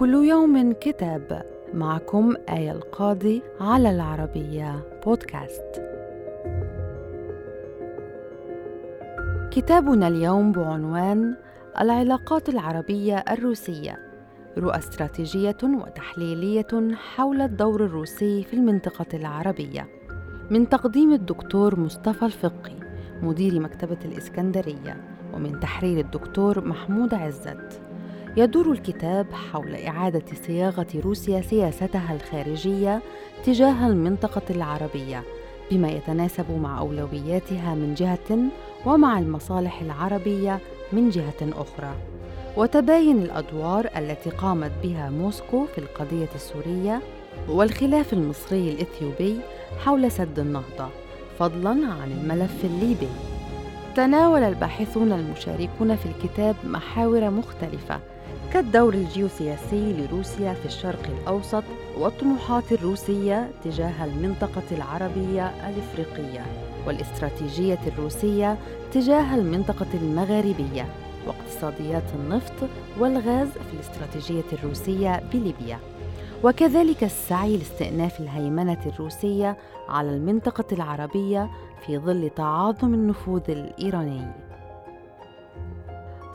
كل يوم كتاب معكم آية القاضي على العربية بودكاست. كتابنا اليوم بعنوان العلاقات العربية الروسية رؤى استراتيجية وتحليلية حول الدور الروسي في المنطقة العربية من تقديم الدكتور مصطفى الفقي مدير مكتبة الإسكندرية ومن تحرير الدكتور محمود عزت يدور الكتاب حول إعادة صياغة روسيا سياستها الخارجية تجاه المنطقة العربية بما يتناسب مع أولوياتها من جهة ومع المصالح العربية من جهة أخرى. وتباين الأدوار التي قامت بها موسكو في القضية السورية والخلاف المصري الإثيوبي حول سد النهضة فضلاً عن الملف الليبي. تناول الباحثون المشاركون في الكتاب محاور مختلفة كالدور الجيوسياسي لروسيا في الشرق الأوسط والطموحات الروسية تجاه المنطقة العربية الإفريقية والاستراتيجية الروسية تجاه المنطقة المغاربية واقتصاديات النفط والغاز في الاستراتيجية الروسية بليبيا وكذلك السعي لاستئناف الهيمنة الروسية على المنطقة العربية في ظل تعاظم النفوذ الإيراني.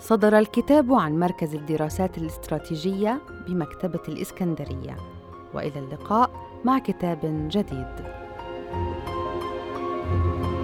صدر الكتاب عن مركز الدراسات الاستراتيجية بمكتبة الإسكندرية، وإلى اللقاء مع كتاب جديد. thank you